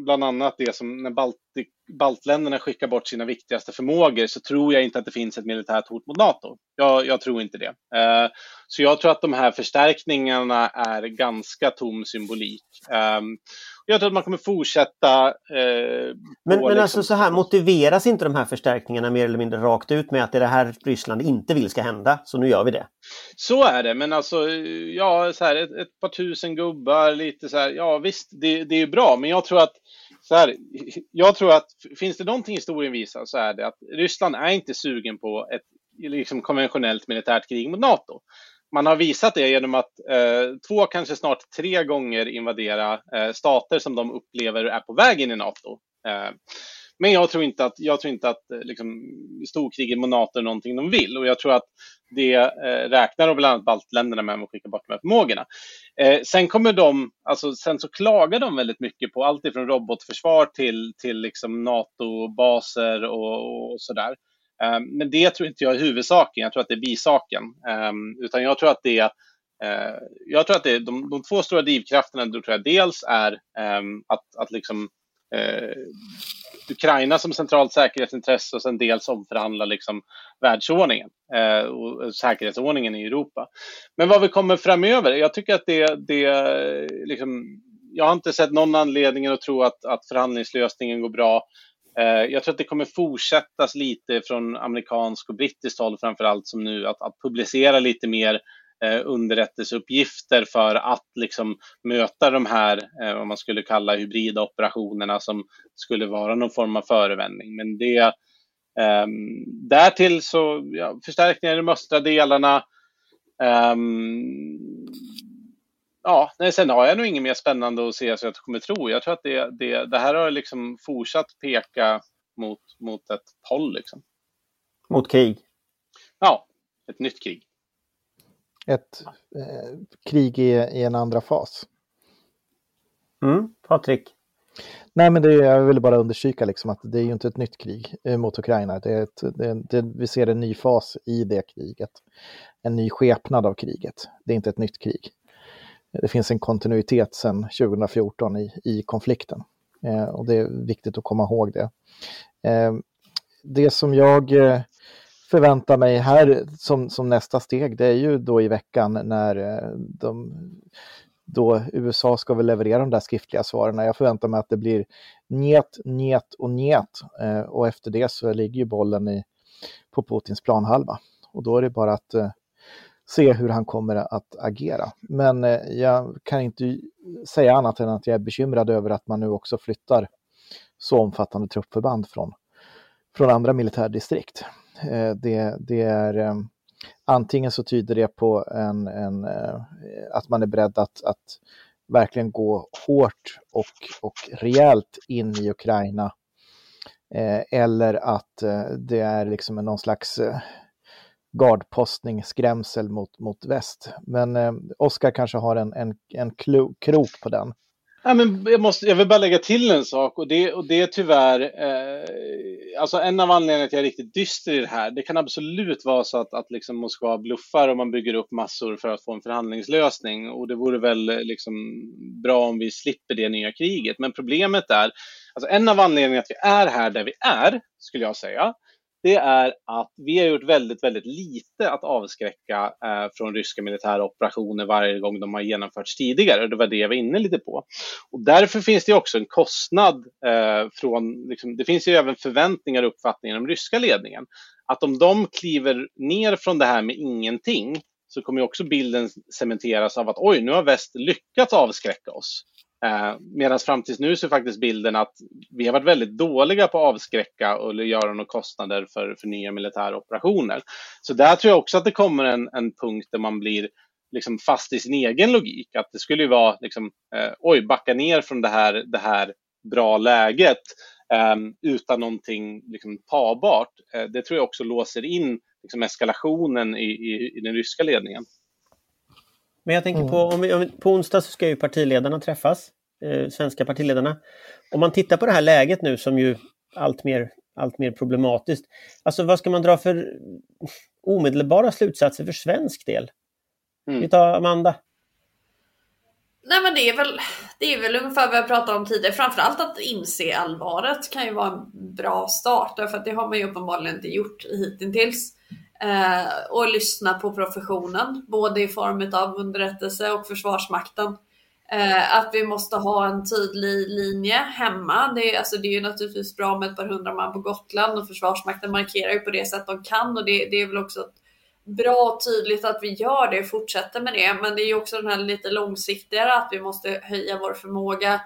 bland annat det som när Baltik, baltländerna skickar bort sina viktigaste förmågor så tror jag inte att det finns ett militärt hot mot NATO. Jag, jag tror inte det. Eh, så jag tror att de här förstärkningarna är ganska tom symbolik. Ehm, jag tror att man kommer fortsätta. Eh, men men liksom... alltså så här, motiveras inte de här förstärkningarna mer eller mindre rakt ut med att det är det här Ryssland inte vill ska hända, så nu gör vi det? Så är det, men alltså ja, så här, ett, ett par tusen gubbar, lite så här, ja visst, det, det är bra, men jag tror att så här, jag tror att finns det någonting historien visar så är det att Ryssland är inte sugen på ett liksom, konventionellt militärt krig mot NATO man har visat det genom att eh, två, kanske snart tre gånger invadera eh, stater som de upplever är på väg in i NATO. Eh, men jag tror inte att, jag tror inte att eh, liksom, storkriget mot NATO är någonting de vill och jag tror att det eh, räknar de bland annat baltländerna med att skicka bort de här förmågorna. Eh, sen kommer de, alltså sen så klagar de väldigt mycket på allt ifrån robotförsvar till, till liksom NATO-baser och, och sådär. Ehm, men det tror inte jag är huvudsaken, jag tror att det är bisaken. Ehm, utan jag tror att det eh, jag tror att det, de, de två stora drivkrafterna då tror jag dels är ehm, att, att liksom, eh, Ukraina som centralt säkerhetsintresse och sen dels omförhandla liksom världsordningen eh, och säkerhetsordningen i Europa. Men vad vi kommer framöver, jag tycker att det, det liksom, jag har inte sett någon anledning att tro att, att förhandlingslösningen går bra. Eh, jag tror att det kommer fortsättas lite från amerikansk och brittiskt håll framför allt som nu att, att publicera lite mer eh, underrättelseuppgifter för att liksom möta de här, eh, vad man skulle kalla hybrida operationerna som skulle vara någon form av förevändning. Men det, Um, därtill så ja, förstärkningar i de östra delarna. Um, ja, nej, sen har jag nog inget mer spännande att se så jag kommer tro. Jag tror att det, det, det här har liksom fortsatt peka mot, mot ett håll. Liksom. Mot krig? Ja, ett nytt krig. Ett eh, krig i, i, en andra fas. Mm, Patrik? Nej, men det, jag vill bara understryka liksom att det är ju inte ett nytt krig eh, mot Ukraina. Det är ett, det, det, vi ser en ny fas i det kriget. En ny skepnad av kriget. Det är inte ett nytt krig det finns en kontinuitet sedan 2014 i, i konflikten. Eh, och det är viktigt att komma ihåg det. Eh, det som jag eh, förväntar mig här som, som nästa steg, det är ju då i veckan när eh, de, då USA ska väl leverera de där skriftliga svaren. Jag förväntar mig att det blir njet, njet och njet. Eh, och efter det så ligger ju bollen i, på Putins planhalva. Och då är det bara att eh, se hur han kommer att agera. Men eh, jag kan inte säga annat än att jag är bekymrad över att man nu också flyttar så omfattande truppförband från, från andra militärdistrikt. Eh, det, det är eh, antingen så tyder det på en, en, att man är beredd att, att verkligen gå hårt och, och rejält in i Ukraina. eller att det är liksom någon slags gardpostning, skrämsel mot, mot väst. Men eh, Oskar kanske har en, en, en klo, krok på den. Ja, men jag, måste, jag vill bara lägga till en sak och det, och det är tyvärr, eh, alltså en av anledningarna till att jag är riktigt dyster i det här, det kan absolut vara så att, att liksom Moskva bluffar och man bygger upp massor för att få en förhandlingslösning och det vore väl eh, liksom bra om vi slipper det nya kriget. Men problemet är, alltså en av anledningarna till att vi är här där vi är, skulle jag säga, det är att vi har gjort väldigt, väldigt lite att avskräcka eh, från ryska militära operationer varje gång de har genomförts tidigare. Det var det jag var inne lite på. Och därför finns det också en kostnad eh, från, liksom, det finns ju även förväntningar och uppfattningar om ryska ledningen. Att om de kliver ner från det här med ingenting så kommer också bilden cementeras av att oj, nu har väst lyckats avskräcka oss. Eh, Medan fram tills nu så är faktiskt bilden att vi har varit väldigt dåliga på att avskräcka och göra några kostnader för, för nya militära operationer. Så där tror jag också att det kommer en, en punkt där man blir liksom fast i sin egen logik. Att det skulle ju vara, liksom, eh, oj, backa ner från det här, det här bra läget eh, utan någonting liksom, tagbart. Eh, det tror jag också låser in liksom, eskalationen i, i, i den ryska ledningen. Men jag tänker mm. på, om vi, om, på onsdag så ska ju partiledarna träffas, eh, svenska partiledarna. Om man tittar på det här läget nu som ju allt mer, allt mer problematiskt. Alltså vad ska man dra för omedelbara slutsatser för svensk del? Mm. Vi tar Amanda. Nej men det är väl, det är väl ungefär vad jag pratade om tidigare. Framförallt att inse allvaret kan ju vara en bra start. Därför att det har man ju uppenbarligen inte gjort hittills. Eh, och lyssna på professionen, både i form av underrättelse och Försvarsmakten. Eh, att vi måste ha en tydlig linje hemma. Det är, alltså, det är ju naturligtvis bra med ett par hundra man på Gotland och Försvarsmakten markerar ju på det sätt de kan och det, det är väl också bra och tydligt att vi gör det och fortsätter med det. Men det är ju också den här lite långsiktigare att vi måste höja vår förmåga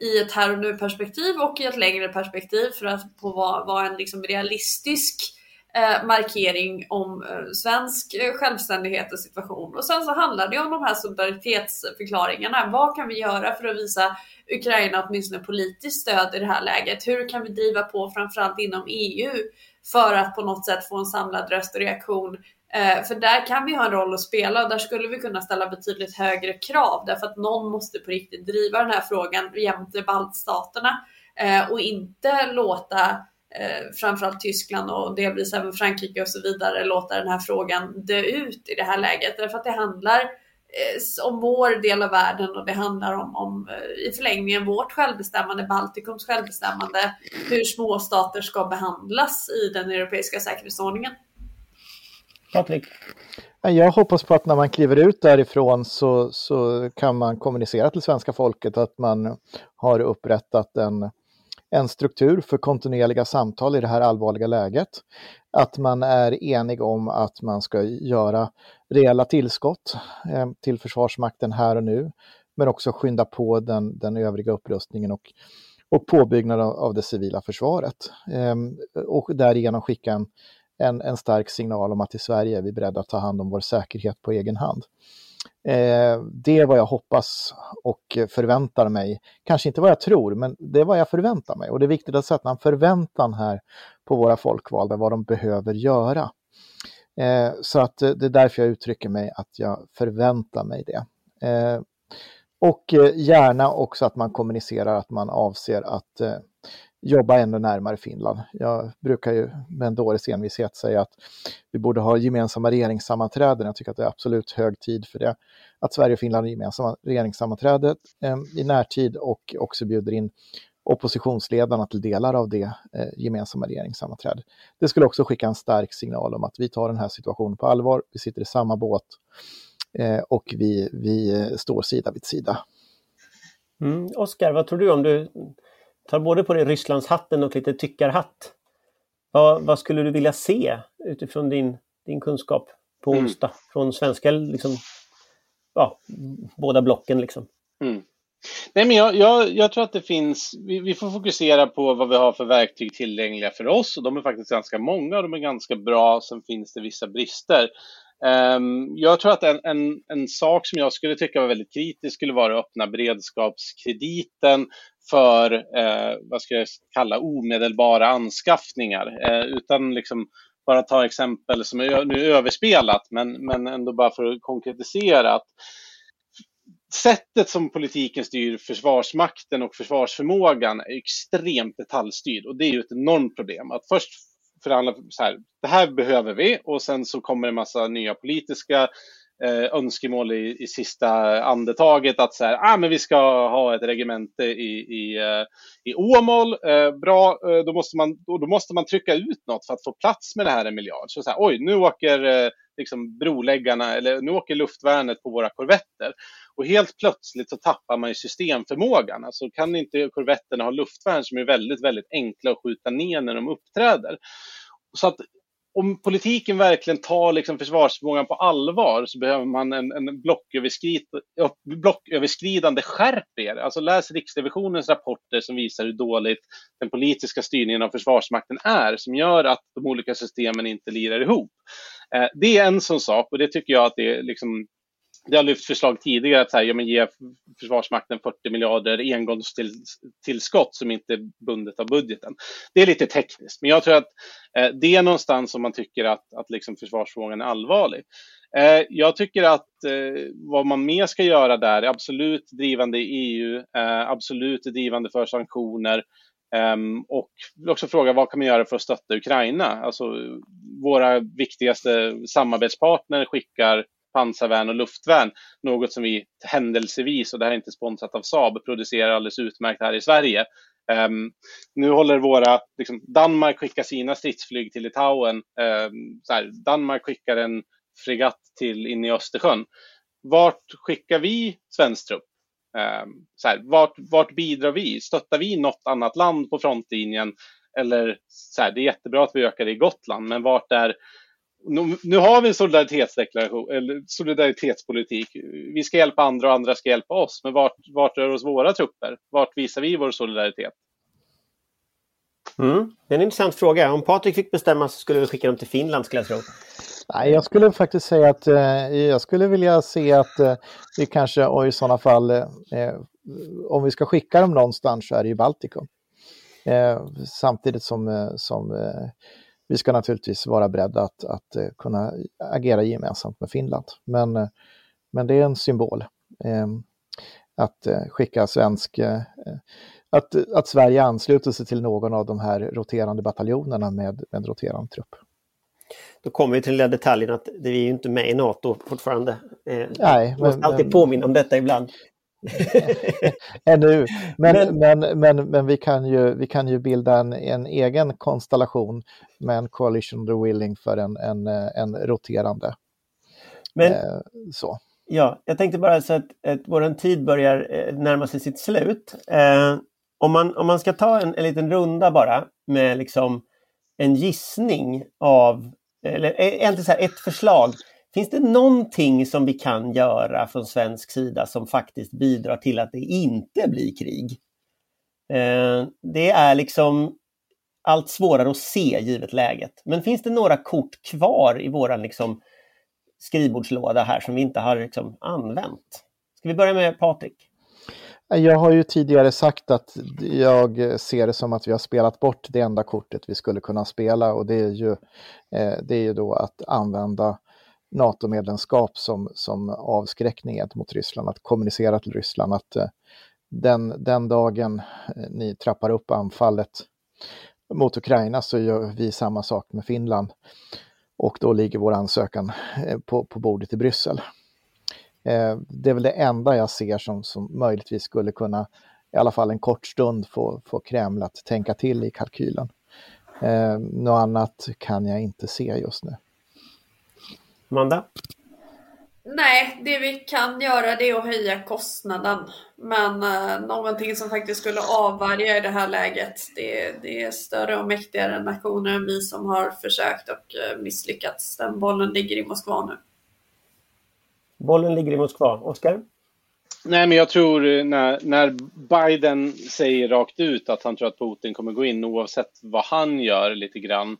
i ett här och nu perspektiv och i ett längre perspektiv för att få vara, vara en liksom realistisk eh, markering om eh, svensk eh, självständighet och situation. Och sen så handlar det om de här solidaritetsförklaringarna. Vad kan vi göra för att visa Ukraina åtminstone politiskt stöd i det här läget? Hur kan vi driva på framförallt inom EU för att på något sätt få en samlad röst och reaktion eh, för där kan vi ha en roll att spela och där skulle vi kunna ställa betydligt högre krav därför att någon måste på riktigt driva den här frågan jämte baltstaterna eh, och inte låta eh, framförallt Tyskland och delvis även Frankrike och så vidare låta den här frågan dö ut i det här läget. Därför att det handlar eh, om vår del av världen och det handlar om, om eh, i förlängningen vårt självbestämmande, Baltikums självbestämmande, hur småstater ska behandlas i den europeiska säkerhetsordningen. Patrik? Jag hoppas på att när man kliver ut därifrån så, så kan man kommunicera till svenska folket att man har upprättat en en struktur för kontinuerliga samtal i det här allvarliga läget. Att man är enig om att man ska göra reella tillskott eh, till Försvarsmakten här och nu, men också skynda på den, den övriga upprustningen och, och påbyggnaden av det civila försvaret. Ehm, och därigenom skicka en, en, en stark signal om att i Sverige är vi beredda att ta hand om vår säkerhet på egen hand. Eh, det är vad jag hoppas och förväntar mig. Kanske inte vad jag tror, men det är vad jag förväntar mig. Och det är viktigt att sätta en förväntan här på våra folkvalda, vad de behöver göra. Eh, så att eh, det är därför jag uttrycker mig att jag förväntar mig det. Eh, och eh, gärna också att man kommunicerar att man avser att eh, jobba ännu närmare Finland. Jag brukar ju med en dåres envishet säga att vi borde ha gemensamma regeringssammanträden. Jag tycker att det är absolut hög tid för det. Att Sverige och Finland har gemensamma regeringssammanträden eh, i närtid och också bjuder in oppositionsledarna till delar av det eh, gemensamma regeringssammanträdet. Det skulle också skicka en stark signal om att vi tar den här situationen på allvar, vi sitter i samma båt eh, och vi, vi eh, står sida vid sida. Mm. Oskar, vad tror du om du tar både på dig Rysslandshatten och lite tyckarhatt. Vad, vad skulle du vilja se utifrån din, din kunskap på mm. onsdag från svenska, liksom, ja, båda blocken liksom? Mm. Nej, men jag, jag, jag, tror att det finns, vi, vi, får fokusera på vad vi har för verktyg tillgängliga för oss och de är faktiskt ganska många och de är ganska bra. Sen finns det vissa brister. Um, jag tror att en, en, en, sak som jag skulle tycka var väldigt kritisk skulle vara att öppna beredskapskrediten för, eh, vad ska jag kalla, omedelbara anskaffningar. Eh, utan liksom bara ta exempel som är nu är överspelat, men, men ändå bara för att konkretisera. att Sättet som politiken styr Försvarsmakten och försvarsförmågan är extremt detaljstyrd och det är ju ett enormt problem. Att först förhandla så här, det här behöver vi och sen så kommer en massa nya politiska eh, önskemål i, i sista andetaget att så här, ah, men vi ska ha ett regemente i, i, eh, i Åmål. Eh, bra, eh, då, måste man, då, då, måste man trycka ut något för att få plats med det här en miljard. Så, så här, oj, nu åker eh, liksom broläggarna, eller nu åker luftvärnet på våra korvetter. Och helt plötsligt så tappar man ju systemförmågan. Alltså kan inte korvetterna ha luftvärn som är väldigt, väldigt enkla att skjuta ner när de uppträder. Så att om politiken verkligen tar liksom försvarsförmågan på allvar så behöver man en, en blocköverskrid, blocköverskridande skärp er. Alltså läs Riksrevisionens rapporter som visar hur dåligt den politiska styrningen av Försvarsmakten är, som gör att de olika systemen inte lirar ihop. Eh, det är en sån sak och det tycker jag att det är liksom det har lyft förslag tidigare att här, ja, men ge Försvarsmakten 40 miljarder engångstillskott som inte är bundet av budgeten. Det är lite tekniskt, men jag tror att eh, det är någonstans som man tycker att, att liksom försvarsfrågan är allvarlig. Eh, jag tycker att eh, vad man mer ska göra där är absolut drivande i EU, eh, absolut drivande för sanktioner, Um, och vill också fråga vad kan man göra för att stötta Ukraina? Alltså, våra viktigaste samarbetspartner skickar pansarvärn och luftvärn, något som vi händelsevis, och det här är inte sponsrat av Saab, producerar alldeles utmärkt här i Sverige. Um, nu håller våra, liksom, Danmark skickar sina stridsflyg till Litauen. Um, här, Danmark skickar en fregatt till in i Östersjön. Vart skickar vi svensk trupp? Um, så här, vart, vart bidrar vi? Stöttar vi något annat land på frontlinjen? Eller så här, det är jättebra att vi ökar i Gotland, men vart är nu, nu har vi en solidaritetsdeklaration, eller solidaritetspolitik. Vi ska hjälpa andra och andra ska hjälpa oss. Men vart, vart rör oss våra trupper? Vart visar vi vår solidaritet? Mm. Det är en intressant fråga. Om Patrik fick bestämma så skulle vi skicka dem till Finland skulle jag tro. Nej, jag skulle faktiskt säga att eh, jag skulle vilja se att eh, vi kanske, och i sådana fall, eh, om vi ska skicka dem någonstans så är det ju Baltikum. Eh, samtidigt som, eh, som eh, vi ska naturligtvis vara beredda att, att kunna agera gemensamt med Finland. Men, men det är en symbol ehm, att skicka svensk att, att Sverige ansluter sig till någon av de här roterande bataljonerna med, med roterande trupp. Då kommer vi till den detaljen att vi är ju inte med i NATO fortfarande. Nej, men, måste alltid men... påminna om detta ibland. Ännu. Men, men, men, men, men, vi, kan ju, vi kan ju bilda en, en egen konstellation med en coalition of the willing för en, en, en roterande. Men, eh, så. Ja, jag tänkte bara så att, att vår tid börjar eh, närma sig sitt slut. Eh, om, man, om man ska ta en, en liten runda bara med liksom en gissning av, eller eh, egentligen så här, ett förslag Finns det någonting som vi kan göra från svensk sida som faktiskt bidrar till att det inte blir krig? Eh, det är liksom allt svårare att se givet läget. Men finns det några kort kvar i våran liksom skrivbordslåda här som vi inte har liksom använt? Ska vi börja med Patrik? Jag har ju tidigare sagt att jag ser det som att vi har spelat bort det enda kortet vi skulle kunna spela och det är ju, eh, det är ju då att använda NATO-medlemskap som, som avskräckning gentemot Ryssland, att kommunicera till Ryssland att eh, den, den dagen eh, ni trappar upp anfallet mot Ukraina så gör vi samma sak med Finland. Och då ligger vår ansökan eh, på, på bordet i Bryssel. Det är väl det enda jag ser som, som möjligtvis skulle kunna, i alla fall en kort stund, få, få Kreml att tänka till i kalkylen. Eh, något annat kan jag inte se just nu. Amanda? Nej, det vi kan göra det är att höja kostnaden. Men uh, någonting som faktiskt skulle avvärja i det här läget, det, det, är större och mäktigare nationer än vi som har försökt och uh, misslyckats. Den bollen ligger i Moskva nu. Bollen ligger i Moskva. Oskar? Nej, men jag tror eh, när, när Biden säger rakt ut att han tror att Putin kommer gå in oavsett vad han gör lite grann,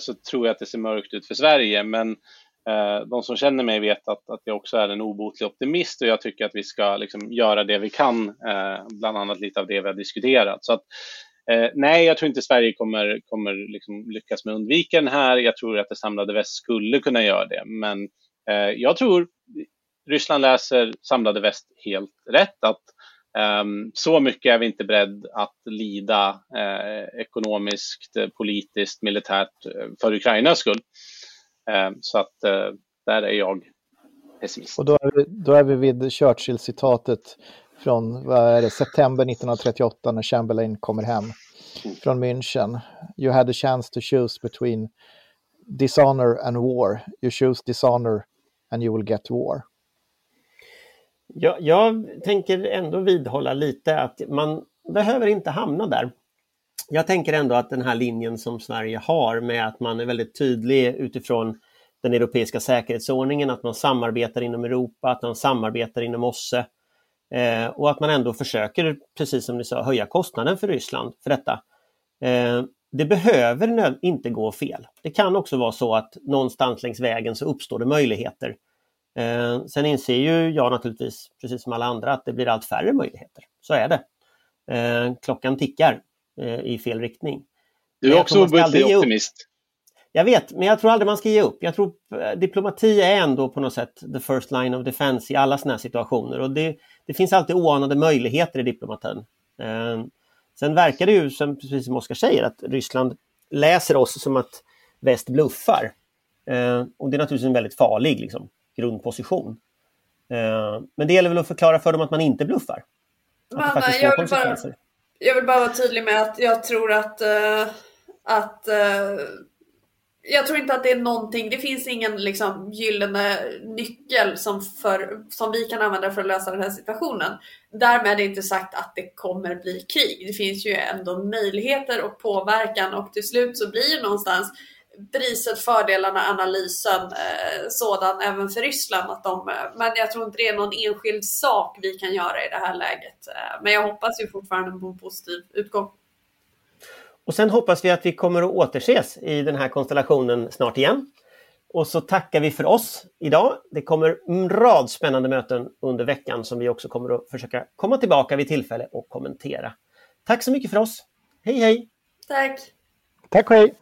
så tror jag att det ser mörkt ut för Sverige. Men Eh, Eh, de som känner mig vet att, att jag också är en obotlig optimist och jag tycker att vi ska liksom göra det vi kan, eh, bland annat lite av det vi har diskuterat. Så att, eh, nej, jag tror inte Sverige kommer, kommer liksom lyckas med att undvika den här. Jag tror att det samlade väst skulle kunna göra det, men jag tror Ryssland läser samlade väst helt rätt. att Um, så mycket är vi inte beredd att lida eh, ekonomiskt, politiskt, militärt för Ukrainas skull. Eh, så att eh, där är jag. pessimist. Och då är vi, då är vi vid Churchill-citatet från vad är det, september 1938 när Chamberlain kommer hem från München. You had a chance to choose between dishonor and war. You choose dishonor and you will get war. Jag, jag tänker ändå vidhålla lite att man behöver inte hamna där. Jag tänker ändå att den här linjen som Sverige har med att man är väldigt tydlig utifrån den europeiska säkerhetsordningen, att man samarbetar inom Europa, att man samarbetar inom OSSE eh, och att man ändå försöker, precis som ni sa, höja kostnaden för Ryssland för detta. Eh, det behöver inte gå fel. Det kan också vara så att någonstans längs vägen så uppstår det möjligheter. Eh, sen inser ju jag naturligtvis, precis som alla andra, att det blir allt färre möjligheter. Så är det. Eh, klockan tickar i fel riktning. Du är också obotlig optimist. Jag vet, men jag tror aldrig man ska ge upp. Jag tror eh, diplomati är ändå på något sätt the first line of defense i alla sådana här situationer. Och det, det finns alltid oanade möjligheter i diplomatin. Eh, sen verkar det ju, som, precis som Oskar säger, att Ryssland läser oss som att väst bluffar. Eh, och det är naturligtvis en väldigt farlig liksom, grundposition. Eh, men det gäller väl att förklara för dem att man inte bluffar. Att Men, jag, vill bara, jag vill bara vara tydlig med att jag tror att, uh, att uh, jag tror inte att det är någonting, det finns ingen liksom gyllene nyckel som, för, som vi kan använda för att lösa den här situationen. Därmed är det inte sagt att det kommer bli krig. Det finns ju ändå möjligheter och påverkan och till slut så blir det någonstans priset, fördelarna, analysen eh, sådan även för Ryssland. Att de, eh, men jag tror inte det är någon enskild sak vi kan göra i det här läget. Eh, men jag hoppas ju fortfarande på en positiv utgång. Och sen hoppas vi att vi kommer att återses i den här konstellationen snart igen. Och så tackar vi för oss idag. Det kommer en rad spännande möten under veckan som vi också kommer att försöka komma tillbaka vid tillfälle och kommentera. Tack så mycket för oss. Hej hej! Tack! Tack och hej!